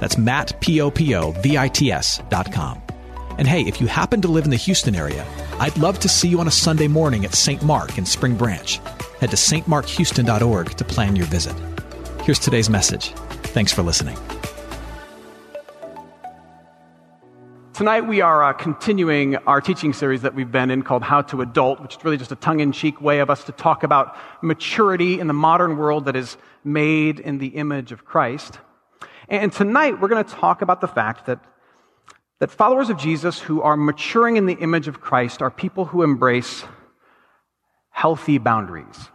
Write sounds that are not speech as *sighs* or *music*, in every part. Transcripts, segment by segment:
That's Matt, P-O-P-O-V-I-T-S dot com. And hey, if you happen to live in the Houston area, I'd love to see you on a Sunday morning at St. Mark in Spring Branch. Head to stmarkhouston.org to plan your visit. Here's today's message. Thanks for listening. Tonight, we are uh, continuing our teaching series that we've been in called How to Adult, which is really just a tongue in cheek way of us to talk about maturity in the modern world that is made in the image of Christ. And tonight, we're going to talk about the fact that, that followers of Jesus who are maturing in the image of Christ are people who embrace healthy boundaries.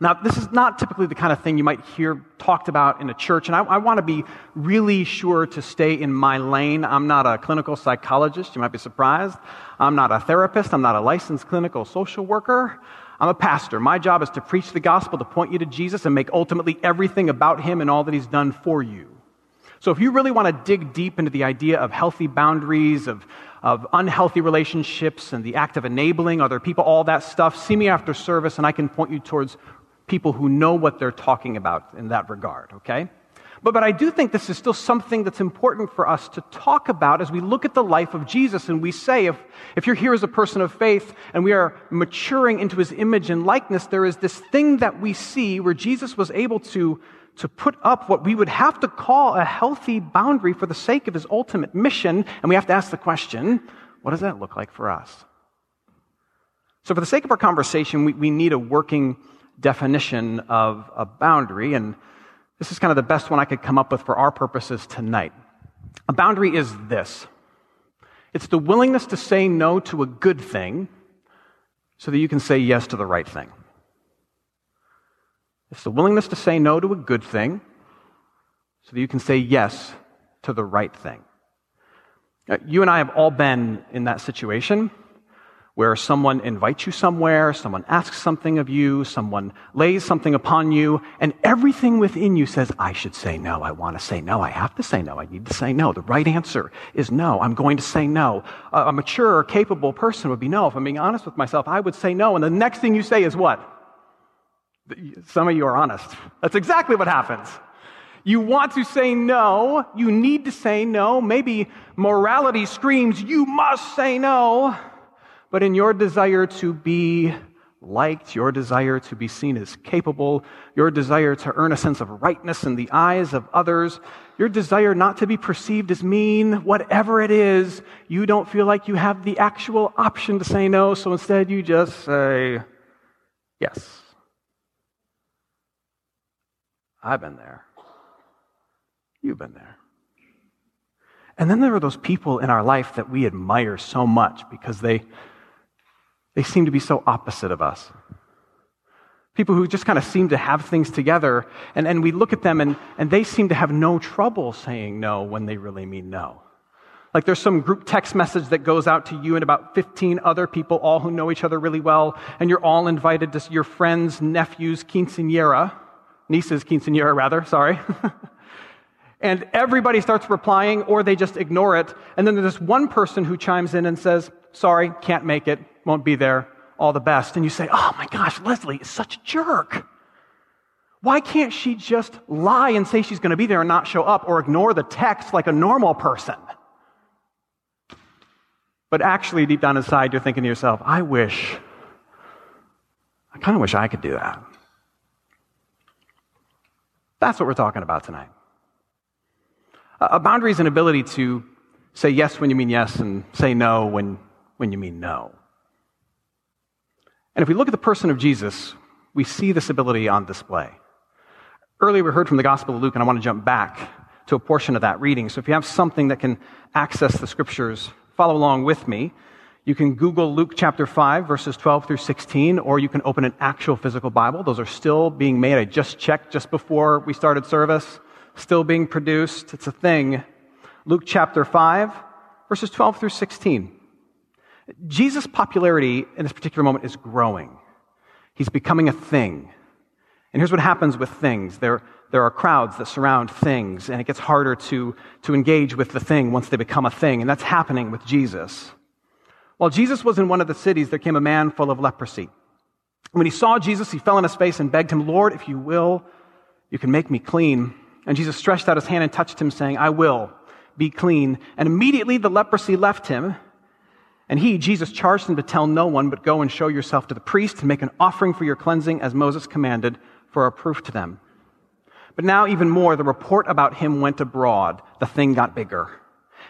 Now, this is not typically the kind of thing you might hear talked about in a church, and I, I, want to be really sure to stay in my lane. I'm not a clinical psychologist, you might be surprised. I'm not a therapist, I'm not a licensed clinical social worker. I'm a pastor. My job is to preach the gospel, to point you to Jesus, and make ultimately everything about him and all that he's done for you. So, if you really want to dig deep into the idea of healthy boundaries, of, of unhealthy relationships, and the act of enabling other people, all that stuff, see me after service, and I can point you towards people who know what they're talking about in that regard, okay? But, but I do think this is still something that's important for us to talk about as we look at the life of Jesus and we say, if, if you're here as a person of faith and we are maturing into his image and likeness, there is this thing that we see where Jesus was able to, to put up what we would have to call a healthy boundary for the sake of his ultimate mission. And we have to ask the question, what does that look like for us? So, for the sake of our conversation, we, we need a working definition of a boundary, and this is kind of the best one I could come up with for our purposes tonight. A boundary is this it's the willingness to say no to a good thing so that you can say yes to the right thing. It's the willingness to say no to a good thing so that you can say yes to the right thing. Uh, you and I have all been in that situation where someone invites you somewhere, someone asks something of you, someone lays something upon you, and everything within you says, I should say no. I want to say no. I have to say no. I need to say no. The right answer is no. I'm going to say no. A mature, capable person would be no. If I'm being honest with myself, I would say no. And the next thing you say is what? Some of you are honest. That's exactly what happens. You want to say no. You need to say no. Maybe morality screams, you must say no but in your desire to be liked, your desire to be seen as capable, your desire to earn a sense of rightness in the eyes of others, your desire not to be perceived as mean, whatever it is, you don't feel like you have the actual option to say no, so instead you just say yes. I've been there. You've been there. And then there are those people in our life that we admire so much because they they seem to be so opposite of us. People who just kind of seem to have things together, and, and we look at them and, and they seem to have no trouble saying no when they really mean no. Like there's some group text message that goes out to you and about 15 other people, all who know each other really well, and you're all invited to your friend's nephew's quinceanera, niece's quinceanera rather, sorry. *laughs* and everybody starts replying or they just ignore it. And then there's this one person who chimes in and says, sorry, can't make it won't be there, all the best. And you say, oh my gosh, Leslie is such a jerk. Why can't she just lie and say she's going to be there and not show up or ignore the text like a normal person? But actually, deep down inside, you're thinking to yourself, I wish, I kind of wish I could do that. That's what we're talking about tonight. A boundary is an ability to say yes when you mean yes and say no when, when you mean no. And if we look at the person of Jesus, we see this ability on display. Earlier, we heard from the Gospel of Luke, and I want to jump back to a portion of that reading. So if you have something that can access the scriptures, follow along with me. You can Google Luke chapter 5, verses 12 through 16, or you can open an actual physical Bible. Those are still being made. I just checked just before we started service. Still being produced. It's a thing. Luke chapter 5, verses 12 through 16. Jesus' popularity in this particular moment is growing. He's becoming a thing. And here's what happens with things. There, there are crowds that surround things, and it gets harder to, to engage with the thing once they become a thing. And that's happening with Jesus. While Jesus was in one of the cities, there came a man full of leprosy. When he saw Jesus, he fell on his face and begged him, Lord, if you will, you can make me clean. And Jesus stretched out his hand and touched him, saying, I will be clean. And immediately the leprosy left him. And he, Jesus, charged him to tell no one, but go and show yourself to the priest and make an offering for your cleansing as Moses commanded for a proof to them. But now, even more, the report about him went abroad. The thing got bigger.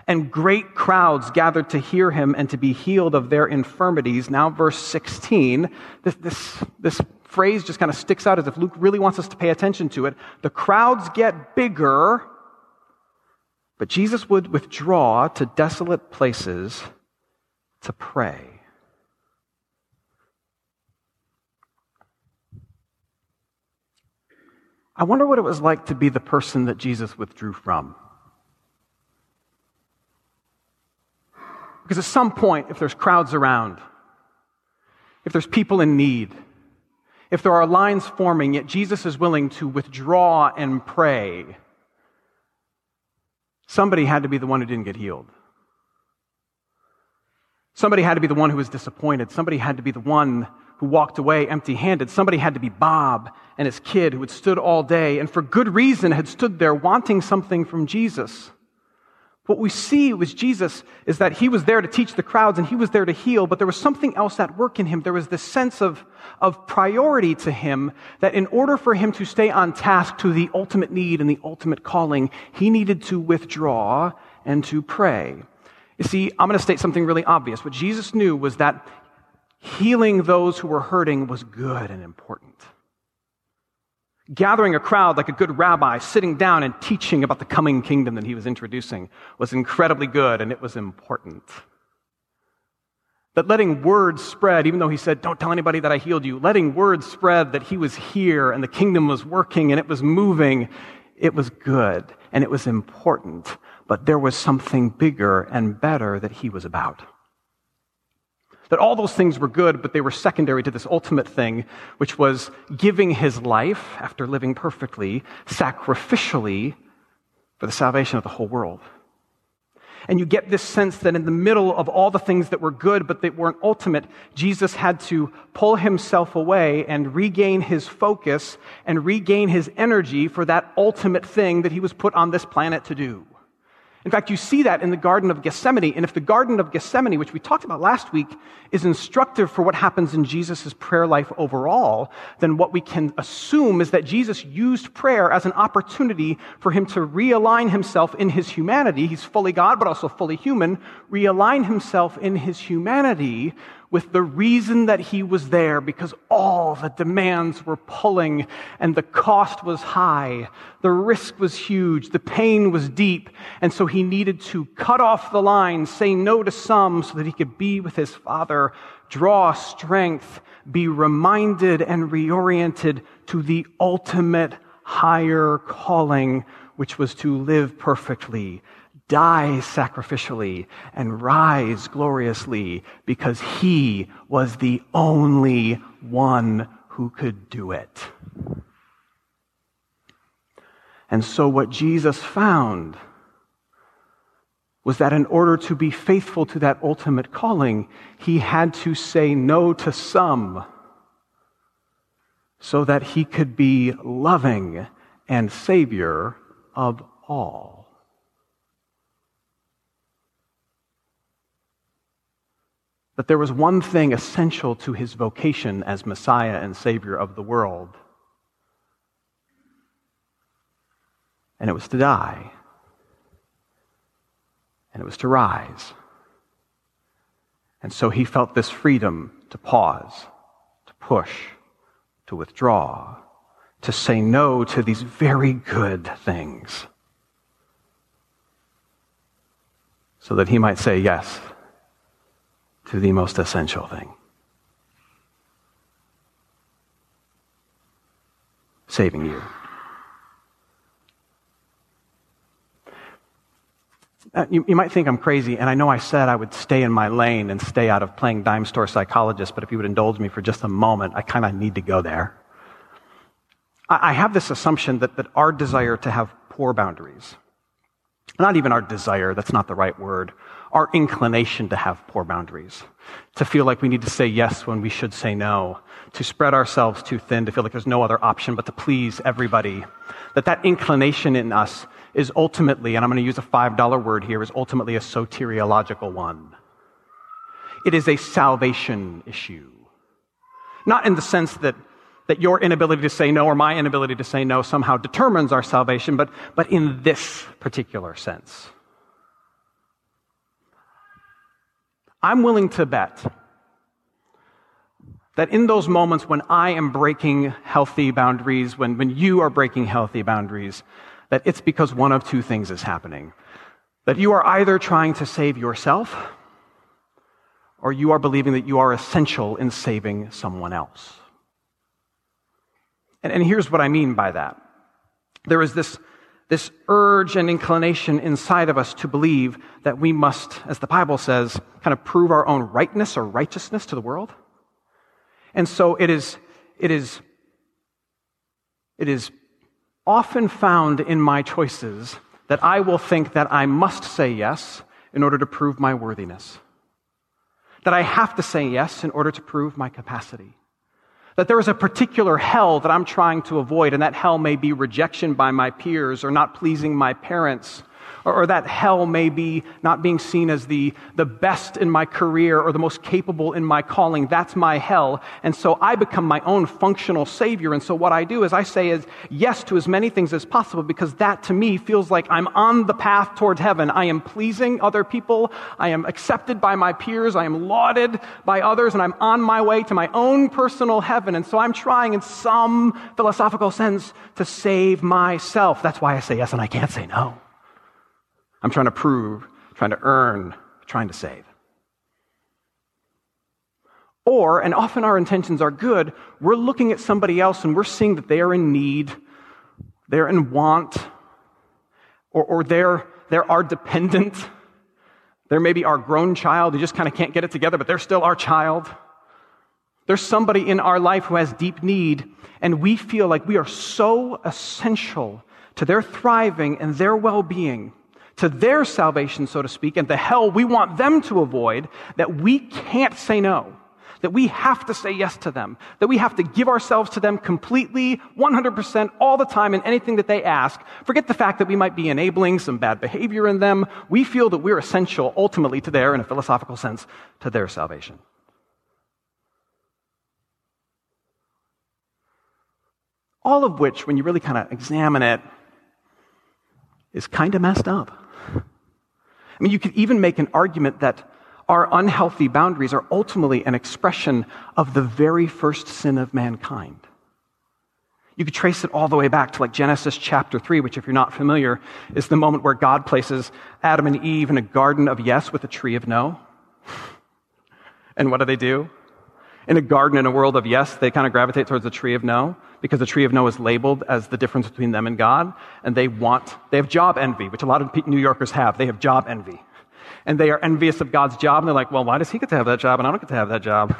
And great crowds gathered to hear him and to be healed of their infirmities. Now, verse 16, this, this, this phrase just kind of sticks out as if Luke really wants us to pay attention to it. The crowds get bigger, but Jesus would withdraw to desolate places to pray. I wonder what it was like to be the person that Jesus withdrew from. Because at some point, if there's crowds around, if there's people in need, if there are lines forming, yet Jesus is willing to withdraw and pray, somebody had to be the one who didn't get healed. Somebody had to be the one who was disappointed. Somebody had to be the one who walked away empty handed. Somebody had to be Bob and his kid who had stood all day and for good reason had stood there wanting something from Jesus. What we see with Jesus is that he was there to teach the crowds and he was there to heal, but there was something else at work in him. There was this sense of, of priority to him that in order for him to stay on task to the ultimate need and the ultimate calling, he needed to withdraw and to pray. You see, I'm going to state something really obvious. What Jesus knew was that healing those who were hurting was good and important. Gathering a crowd like a good rabbi, sitting down and teaching about the coming kingdom that he was introducing was incredibly good and it was important. That letting word spread, even though he said, Don't tell anybody that I healed you, letting word spread that he was here and the kingdom was working and it was moving, it was good and it was important. But there was something bigger and better that he was about. That all those things were good, but they were secondary to this ultimate thing, which was giving his life, after living perfectly, sacrificially for the salvation of the whole world. And you get this sense that in the middle of all the things that were good, but that weren't ultimate, Jesus had to pull himself away and regain his focus and regain his energy for that ultimate thing that he was put on this planet to do. In fact, you see that in the Garden of Gethsemane. And if the Garden of Gethsemane, which we talked about last week, is instructive for what happens in Jesus' prayer life overall, then what we can assume is that Jesus used prayer as an opportunity for him to realign himself in his humanity. He's fully God, but also fully human. Realign himself in his humanity with the reason that he was there because all the demands were pulling and the cost was high. The risk was huge. The pain was deep. And so he needed to cut off the line, say no to some so that he could be with his father, draw strength, be reminded and reoriented to the ultimate higher calling, which was to live perfectly die sacrificially and rise gloriously because he was the only one who could do it. And so, what Jesus found was that in order to be faithful to that ultimate calling, he had to say no to some so that he could be loving and Savior of all. That there was one thing essential to his vocation as Messiah and Savior of the world, and it was to die, and it was to rise. And so he felt this freedom to pause, to push, to withdraw, to say no to these very good things, so that he might say yes to the most essential thing saving you. Uh, you, you, might think I'm crazy, and I know I said I would stay in my lane and stay out of playing dime store psychologist, but if you would indulge me for just a moment, I kind of need to go there. I, I have this assumption that, that our desire to have poor boundaries, not even our desire, that's not the right word, our inclination to have poor boundaries, to feel like we need to say yes when we should say no, to spread ourselves too thin, to feel like there's no other option but to please everybody, that that inclination in us is ultimately, and I'm going to use a $5 word here, is ultimately a soteriological one. It is a salvation issue. Not in the sense that, that your inability to say no or my inability to say no somehow determines our salvation, but, but in this particular sense. I'm willing to bet that in those moments when I am breaking healthy boundaries, when, when you are breaking healthy boundaries, that it's because one of two things is happening. That you are either trying to save yourself, or you are believing that you are essential in saving someone else. And, and here's what I mean by that. There is this, this urge and inclination inside of us to believe that we must, as the Bible says, kind of prove our own rightness or righteousness to the world. And so it is, it is, it is often found in my choices that I will think that I must say yes in order to prove my worthiness. That I have to say yes in order to prove my capacity. That there is a particular hell that I'm trying to avoid, and that hell may be rejection by my peers or not pleasing my parents or, or that hell may be not being seen as the, the best in my career or the most capable in my calling. That's my hell. And so I become my own functional savior. And so what I do is I say is yes to as many things as possible because that to me feels like I'm on the path towards heaven. I am pleasing other people. I am accepted by my peers. I am lauded by others and I'm on my way to my own personal heaven. And so I'm trying in some philosophical sense to save myself. That's why I say yes and I can't say no. I'm trying to prove, trying to earn, trying to save. Or, and often our intentions are good, we're looking at somebody else and we're seeing that they are in need, they're in want, or, or they're, they're our dependent. They're maybe our grown child who just kind of can't get it together, but they're still our child. There's somebody in our life who has deep need, and we feel like we are so essential to their thriving and their well being to their salvation, so to speak, and the hell we want them to avoid, that we can't say no. That we have to say yes to them. That we have to give ourselves to them completely, 100% all the time in anything that they ask. Forget the fact that we might be enabling some bad behavior in them. We feel that we're essential ultimately to their, in a philosophical sense, to their salvation. All of which, when you really kind of examine it, is kind of messed up. I mean, you could even make an argument that our unhealthy boundaries are ultimately an expression of the very first sin of mankind. You could trace it all the way back to like Genesis chapter 3, which, if you're not familiar, is the moment where God places Adam and Eve in a garden of yes with a tree of no. And what do they do? In a garden in a world of yes, they kind of gravitate towards the tree of no because the tree of no is labeled as the difference between them and God. And they want, they have job envy, which a lot of New Yorkers have. They have job envy. And they are envious of God's job. And they're like, well, why does he get to have that job and I don't get to have that job?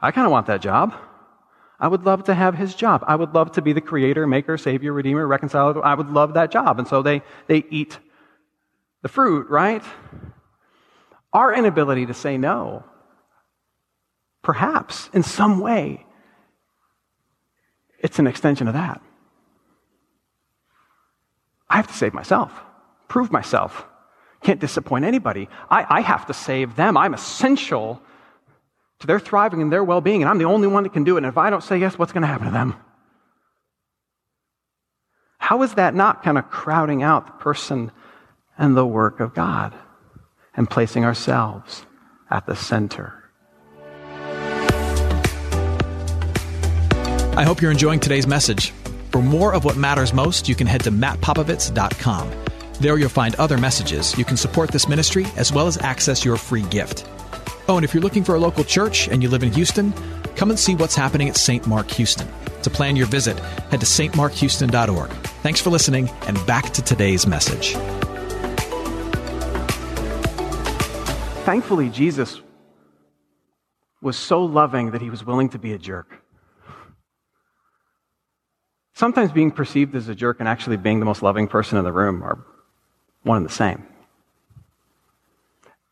I kind of want that job. I would love to have his job. I would love to be the creator, maker, savior, redeemer, reconciler. I would love that job. And so they, they eat the fruit, right? Our inability to say no, perhaps in some way, it's an extension of that. I have to save myself, prove myself. Can't disappoint anybody. I, I have to save them. I'm essential to their thriving and their well being, and I'm the only one that can do it. And if I don't say yes, what's going to happen to them? How is that not kind of crowding out the person and the work of God and placing ourselves at the center? I hope you're enjoying today's message. For more of what matters most, you can head to mattpopovits.com. There you'll find other messages. You can support this ministry as well as access your free gift. Oh, and if you're looking for a local church and you live in Houston, come and see what's happening at St. Mark Houston. To plan your visit, head to stmarkhouston.org. Thanks for listening, and back to today's message. thankfully, Jesus was so loving that he was willing to be a jerk. Sometimes being perceived as a jerk and actually being the most loving person in the room are one and the same.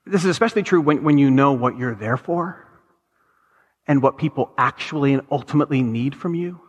This is especially true when, when you know what you're there for and what people actually and ultimately need from you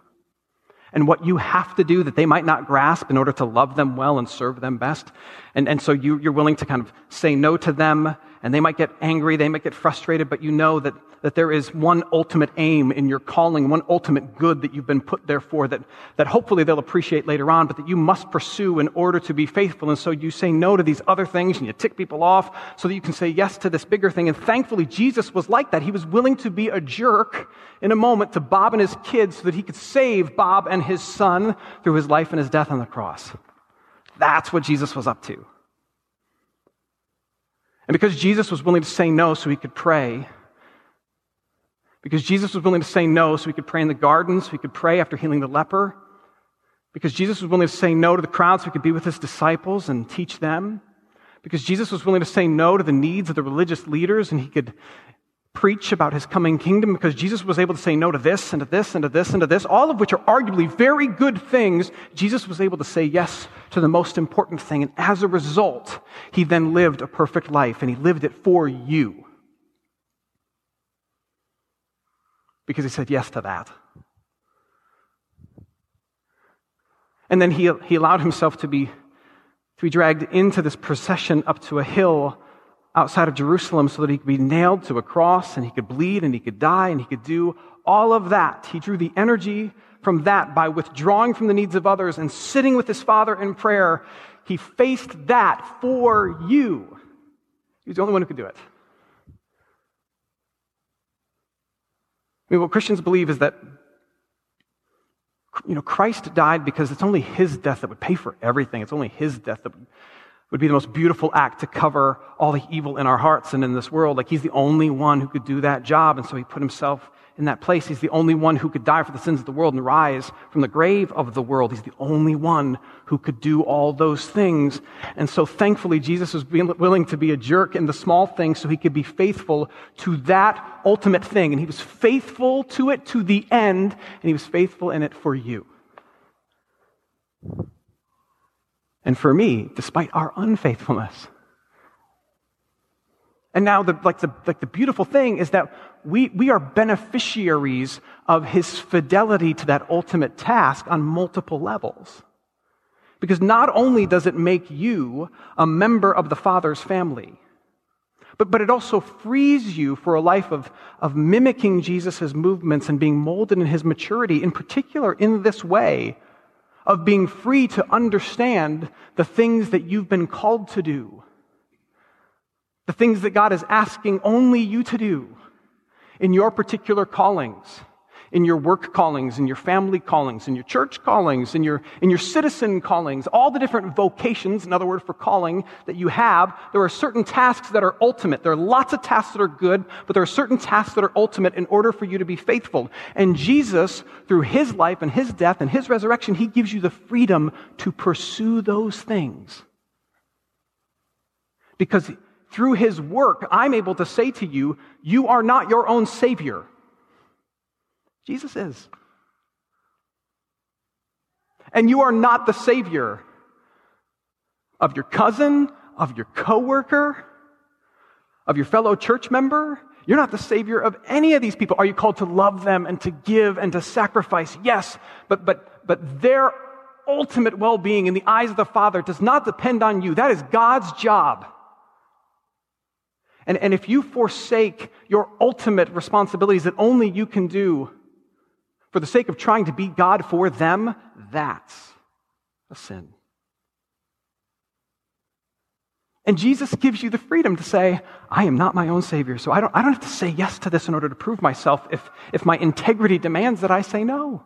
and what you have to do that they might not grasp in order to love them well and serve them best. And, and so you, you're willing to kind of say no to them, and they might get angry, they might get frustrated, but you know that, that there is one ultimate aim in your calling, one ultimate good that you've been put there for that, that hopefully they'll appreciate later on, but that you must pursue in order to be faithful. And so you say no to these other things and you tick people off so that you can say yes to this bigger thing. And thankfully, Jesus was like that. He was willing to be a jerk in a moment to Bob and his kids so that he could save Bob and his son through his life and his death on the cross. That's what Jesus was up to. And because Jesus was willing to say no so he could pray, because Jesus was willing to say no so he could pray in the garden, so he could pray after healing the leper, because Jesus was willing to say no to the crowd so he could be with his disciples and teach them, because Jesus was willing to say no to the needs of the religious leaders and he could preach about his coming kingdom because Jesus was able to say no to this and to this and to this and to this, all of which are arguably very good things. Jesus was able to say yes to the most important thing. And as a result, he then lived a perfect life and he lived it for you. Because he said yes to that. And then he, he allowed himself to be, to be dragged into this procession up to a hill outside of Jerusalem so that he could be nailed to a cross and he could bleed and he could die and he could do all of that. He drew the energy from that by withdrawing from the needs of others and sitting with his Father in prayer. He faced that for you. He was the only one who could do it. I mean, what Christians believe is that you know, Christ died because it's only his death that would pay for everything. It's only his death that would would be the most beautiful act to cover all the evil in our hearts and in this world. Like he's the only one who could do that job. And so he put himself in that place. He's the only one who could die for the sins of the world and rise from the grave of the world. He's the only one who could do all those things. And so thankfully, Jesus was willing to be a jerk in the small things so he could be faithful to that ultimate thing. And he was faithful to it to the end, and he was faithful in it for you and for me, despite our unfaithfulness. And now, the, like, the, like the beautiful thing is that we, we are beneficiaries of his fidelity to that ultimate task on multiple levels. Because not only does it make you a member of the Father's family, but, but it also frees you for a life of, of mimicking Jesus' movements and being molded in his maturity, in particular in this way of being free to understand the things that you've been called to do, the things that God is asking only you to do in your particular callings in your work callings, in your family callings, in your church callings, in your, in your citizen callings, all the different vocations, another word for calling, that you have, there are certain tasks that are ultimate. There are lots of tasks that are good, but there are certain tasks that are ultimate in order for you to be faithful. And Jesus, through his life and his death and his resurrection, he gives you the freedom to pursue those things. Because through his work, I'm able to say to you, you are not your own savior. Jesus is. And you are not the savior of your cousin, of your coworker, of your fellow church member. You're not the savior of any of these people. Are you called to love them and to give and to sacrifice? Yes, but but but their ultimate well-being in the eyes of the Father does not depend on you. That is God's job. And, and if you forsake your ultimate responsibilities that only you can do, for the sake of trying to be God for them, that's a sin. And Jesus gives you the freedom to say, I am not my own Savior, so I don't, I don't have to say yes to this in order to prove myself if, if my integrity demands that I say no.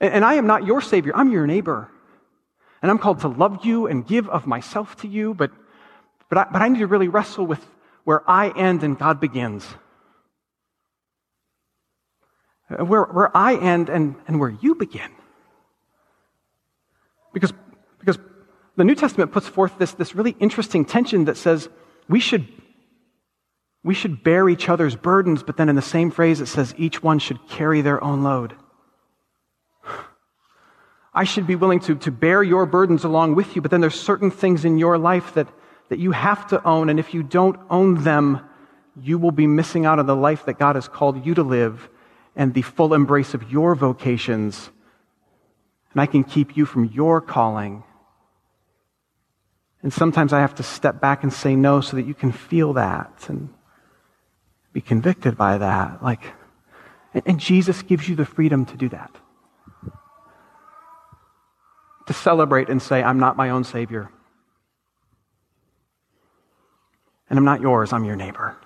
And, and I am not your Savior, I'm your neighbor. And I'm called to love you and give of myself to you, but, but, I, but I need to really wrestle with where I end and God begins Uh, where, where I end and, and where you begin. Because, because the New Testament puts forth this, this really interesting tension that says we should, we should bear each other's burdens, but then in the same phrase it says each one should carry their own load. *sighs* I should be willing to, to bear your burdens along with you, but then there's certain things in your life that, that you have to own, and if you don't own them, you will be missing out on the life that God has called you to live and the full embrace of your vocations. And I can keep you from your calling. And sometimes I have to step back and say no so that you can feel that and be convicted by that. Like, and Jesus gives you the freedom to do that. To celebrate and say, I'm not my own Savior. And I'm not yours, I'm your neighbor.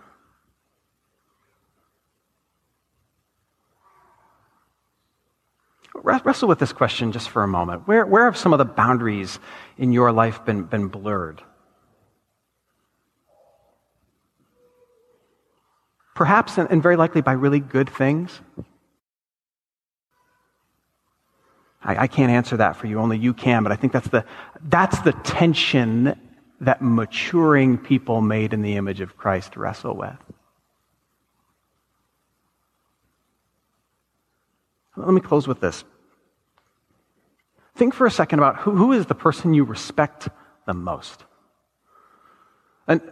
Wrestle with this question just for a moment. Where, where have some of the boundaries in your life been, been blurred? Perhaps and very likely by really good things. I, I can't answer that for you, only you can, but I think that's the, that's the tension that maturing people made in the image of Christ wrestle with. Let me close with this. Think for a second about who, who is the person you respect the most. And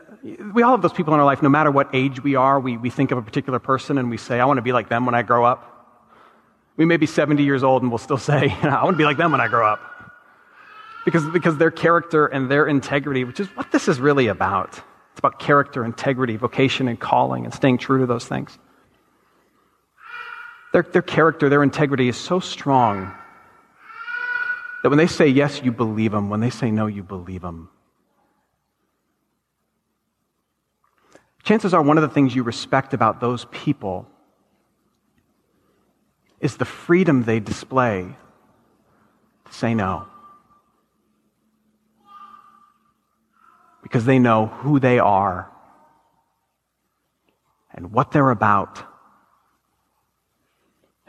we all have those people in our life, no matter what age we are, we, we think of a particular person and we say, I want to be like them when I grow up. We may be 70 years old and we'll still say, *laughs* I want to be like them when I grow up. Because, because their character and their integrity, which is what this is really about. It's about character, integrity, vocation, and calling, and staying true to those things. Their, their character, their integrity is so strong that when they say yes, you believe them. When they say no, you believe them. Chances are one of the things you respect about those people is the freedom they display to say no. Because they know who they are and what they're about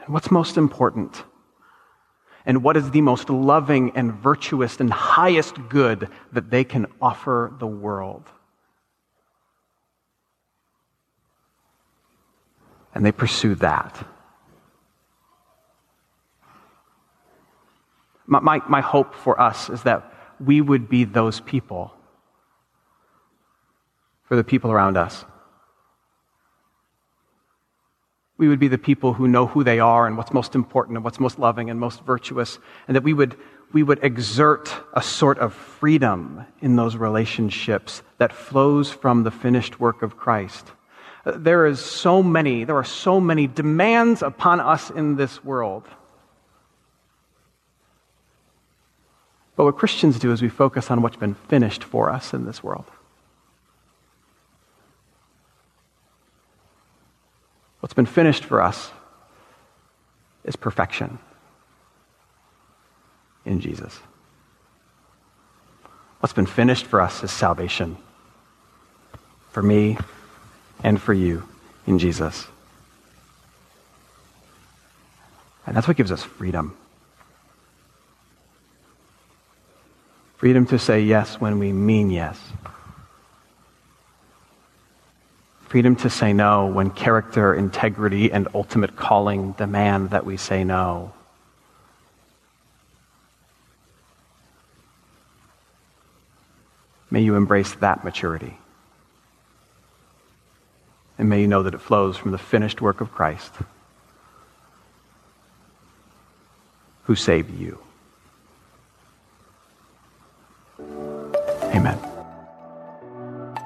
and what's most important and what is the most loving and virtuous and highest good that they can offer the world. And they pursue that. My, my, my, hope for us is that we would be those people for the people around us we would be the people who know who they are and what's most important and what's most loving and most virtuous, and that we would, we would exert a sort of freedom in those relationships that flows from the finished work of Christ. Uh, there is so many, there are so many demands upon us in this world. But what Christians do is we focus on what's been finished for us in this world. What's been finished for us is perfection in Jesus. What's been finished for us is salvation for me and for you in Jesus. And that's what gives us freedom. Freedom to say yes when we mean yes. Freedom to say no when character, integrity, and ultimate calling demand that we say no. May you embrace that maturity. And may you know that it flows from the finished work of Christ who saved you. Amen.